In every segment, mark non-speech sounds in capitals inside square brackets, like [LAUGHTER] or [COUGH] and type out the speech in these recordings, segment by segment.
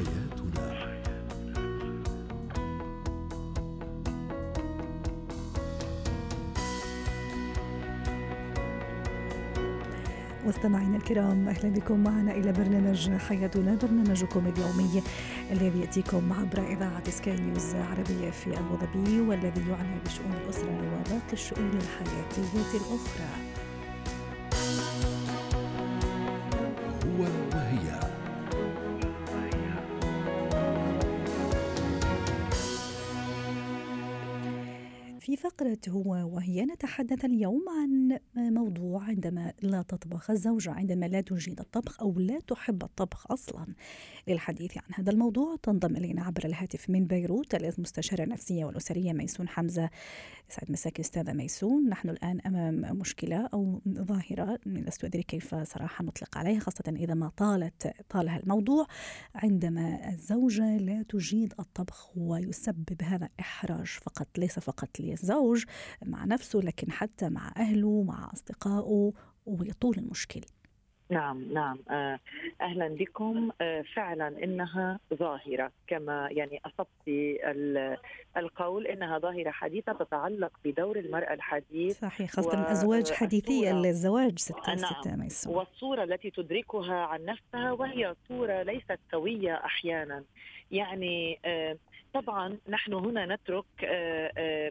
حياتنا مستمعينا الكرام أهلا بكم معنا إلى برنامج حياتنا برنامجكم اليومي الذي يأتيكم عبر إذاعة سكاي نيوز عربية في أبو ظبي والذي يعنى بشؤون الأسرة وباقي الشؤون الحياتية الأخرى. فقرة هو وهي نتحدث اليوم عن موضوع عندما لا تطبخ الزوجة عندما لا تجيد الطبخ أو لا تحب الطبخ أصلا. للحديث عن هذا الموضوع تنضم إلينا عبر الهاتف من بيروت المستشارة النفسية والأسرية ميسون حمزة. سعد مساك أستاذة ميسون. نحن الآن أمام مشكلة أو ظاهرة لست أدري كيف صراحة نطلق عليها خاصة إذا ما طالت طالها الموضوع. عندما الزوجة لا تجيد الطبخ ويسبب هذا إحراج فقط ليس فقط الزوج مع نفسه لكن حتى مع أهله مع أصدقائه ويطول المشكل. نعم نعم. آه، أهلا بكم. آه، فعلا إنها ظاهرة كما يعني أصبت القول إنها ظاهرة حديثة تتعلق بدور المرأة الحديث صحيح خاصه الأزواج حديثي الزواج ستة نعم. ستة والصورة التي تدركها عن نفسها وهي صورة ليست سوية أحيانا. يعني آه، طبعا نحن هنا نترك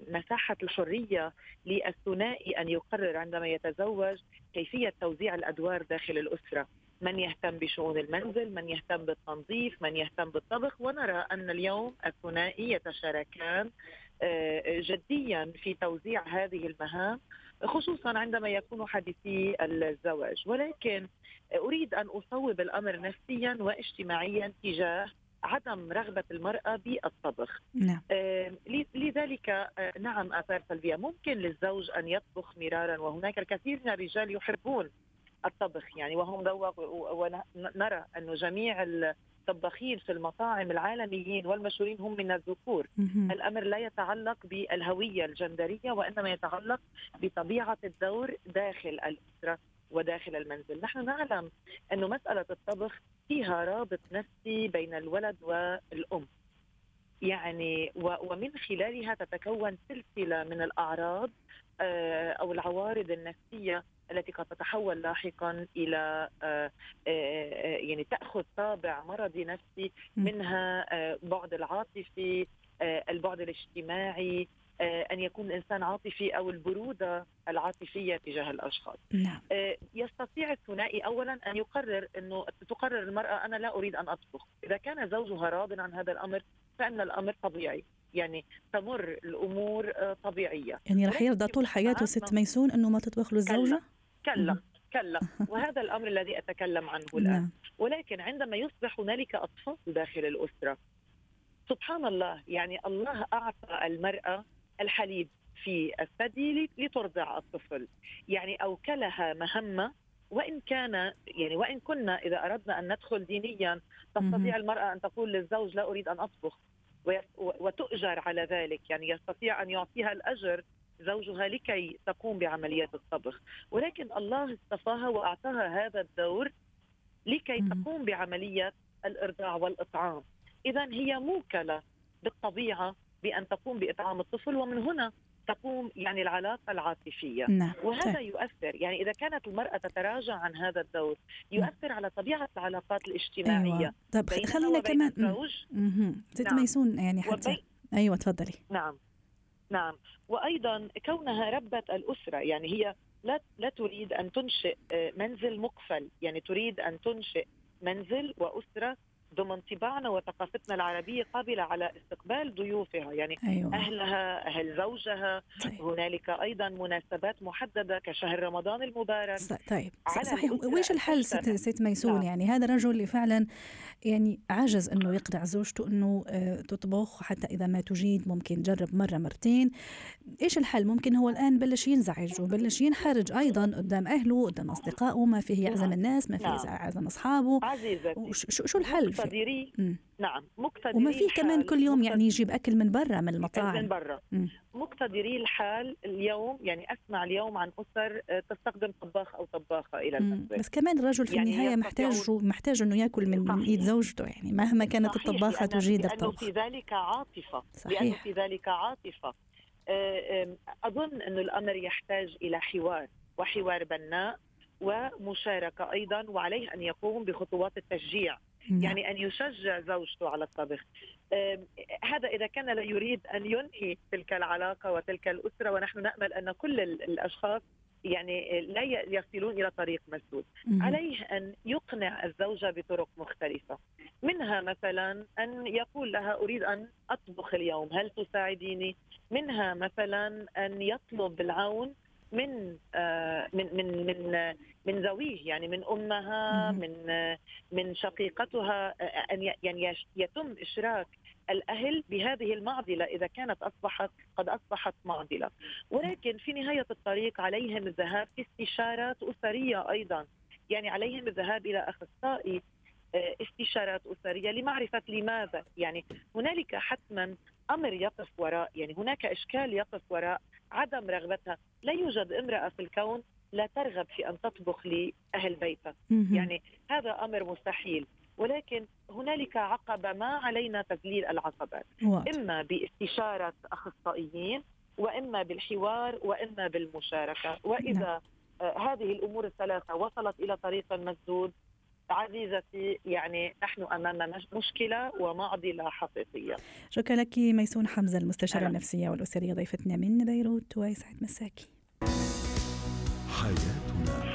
مساحة الحرية للثنائي أن يقرر عندما يتزوج. كيفية توزيع الأدوار داخل الأسرة؟ من يهتم بشؤون المنزل؟ من يهتم بالتنظيف؟ من يهتم بالطبخ؟ ونرى أن اليوم الثنائي يتشاركان آه، جديا في توزيع هذه المهام خصوصا عندما يكون حديثي الزواج. ولكن أريد أن أصوب الأمر نفسيا واجتماعيا تجاه عدم رغبة المرأة بالطبخ. نعم. آه لذلك آه نعم آثار سلبية. ممكن للزوج أن يطبخ مرارا وهناك الكثير من الرجال يحبون الطبخ يعني وهم ذوق ونرى أنه جميع الطباخين في المطاعم العالميين والمشهورين هم من الذكور. الأمر لا يتعلق بالهوية الجندرية وإنما يتعلق بطبيعة الدور داخل الأسرة. وداخل المنزل. نحن نعلم أنه مسألة الطبخ فيها رابط نفسي بين الولد والأم. يعني ومن خلالها تتكون سلسلة من الأعراض آه، أو العوارض النفسية التي قد تتحول لاحقا إلى آه، آه، يعني تأخذ طابع مرضي نفسي منها بعد العاطفي البعد الاجتماعي أن يكون الانسان عاطفي أو البرودة العاطفية تجاه الأشخاص. نعم. آه، يستطيع الثنائي اولا أن يقرر إنه تقرر المرأة أنا لا أريد أن أطبخ، إذا كان زوجها راض عن هذا الأمر فإن الأمر طبيعي. يعني تمر الأمور آه، طبيعية يعني رح يرضى طول حياته ست ميسون إنه ما تطبخ له الزوجة؟ كلا كلا [LAUGHS] وهذا الأمر الذي أتكلم عنه الآن نعم. ولكن عندما يصبح هنالك أطفال داخل الأسرة سبحان الله يعني الله أعطى المرأة الحليب في الثدي لترضع الطفل. يعني أوكلها مهمة وإن كان يعني وإن كنا إذا أردنا أن ندخل دينيا تستطيع المرأة أن تقول للزوج لا أريد أن أطبخ وتؤجر على ذلك. يعني يستطيع أن يعطيها الأجر زوجها لكي تقوم بعمليات الطبخ. ولكن الله اصطفاها وأعطاها هذا الدور لكي تقوم بعمليه الإرضاع والإطعام. اذا هي موكلة بالطبيعة بأن تقوم بإطعام الطفل ومن هنا تقوم يعني العلاقة العاطفية نعم. وهذا طيب. يؤثر يعني إذا كانت المرأة تتراجع عن هذا الدور يؤثر نعم. على طبيعة العلاقات الاجتماعية أيوة. طب خلينا كمان الزوج ست نعم. ميسون يعني حتى وبي... أيوة تفضلي نعم نعم وأيضا كونها ربة الأسرة يعني هي لا لا تريد أن تنشئ آه، منزل مقفل يعني تريد أن تنشئ منزل وأسرة ضمن طباعنا وثقافتنا العربية قابلة على استقبال ضيوفها يعني أيوة. أهلها أهل زوجها. طيب. هنالك أيضا مناسبات محددة كشهر رمضان المبارك. طيب. صحيح. وإيش الحل ست, ست ميسون؟ نعم. يعني هذا الرجل اللي فعلا يعني عجز أنه يقنع زوجته أنه آه، تطبخ حتى إذا ما تجيد ممكن جرب مرة مرتين. إيش الحل؟ ممكن هو الآن بلش ينزعج وبلش ينحرج أيضا قدام أهله قدام أصدقائه ما فيه يعزم نعم. الناس ما فيه نعم. يعزم أصحابه. عزيزتي. شو الحل؟ مقتدري نعم مقتدري وما في كمان كل يوم يعني يجيب أكل من برا من المطاعم من برا. مقتدري الحال اليوم يعني أسمع اليوم عن أسر آه، تستخدم طباخ أو طباخة إلى المنزل بس كمان الرجل في يعني النهاية محتاج محتاج إنه يأكل من, إيد زوجته يعني مهما كانت صحيح الطباخة تجيد الطبخ. لأنه في ذلك عاطفة. صحيح. لأنه في ذلك عاطفة. آه، أظن انه الأمر يحتاج إلى حوار وحوار بناء ومشاركة أيضا وعليه أن يقوم بخطوات التشجيع. يعني أن يشجع زوجته على الطبخ. هذا إذا كان لا يريد أن ينهي تلك العلاقة وتلك الأسرة ونحن نأمل أن كل الأشخاص يعني لا يصلون إلى طريق مسدود. عليه أن يقنع الزوجة بطرق مختلفة. منها مثلا أن يقول لها أريد أن أطبخ اليوم هل تساعديني؟ منها مثلا أن يطلب العون من آه، من من من من ذويه يعني من أمها من من شقيقتها آه، أن يعني يتم إشراك الأهل بهذه المعضلة إذا كانت أصبحت قد أصبحت معضلة. ولكن في نهاية الطريق عليهم الذهاب في استشارات أسرية أيضا. يعني عليهم الذهاب إلى أخصائي آه، استشارات أسرية لمعرفة لماذا. يعني هنالك حتما أمر يقف وراء يعني هناك إشكال يقف وراء عدم رغبتها. لا يوجد امرأة في الكون لا ترغب في أن تطبخ لأهل بيتها. يعني هذا أمر مستحيل. ولكن هنالك عقبه ما علينا تذليل العقبات. إما باستشارة أخصائيين وإما بالحوار وإما بالمشاركة. وإذا نعم. آه، هذه الأمور الثلاثة وصلت إلى طريق مسدود عزيزتي يعني نحن أمام مشكلة ومعضلة حقيقية. شكرا لك ميسون حمزة المستشارة أهلا. النفسية والأسرية ضيفتنا من بيروت ويسعد مساكي. حياتنا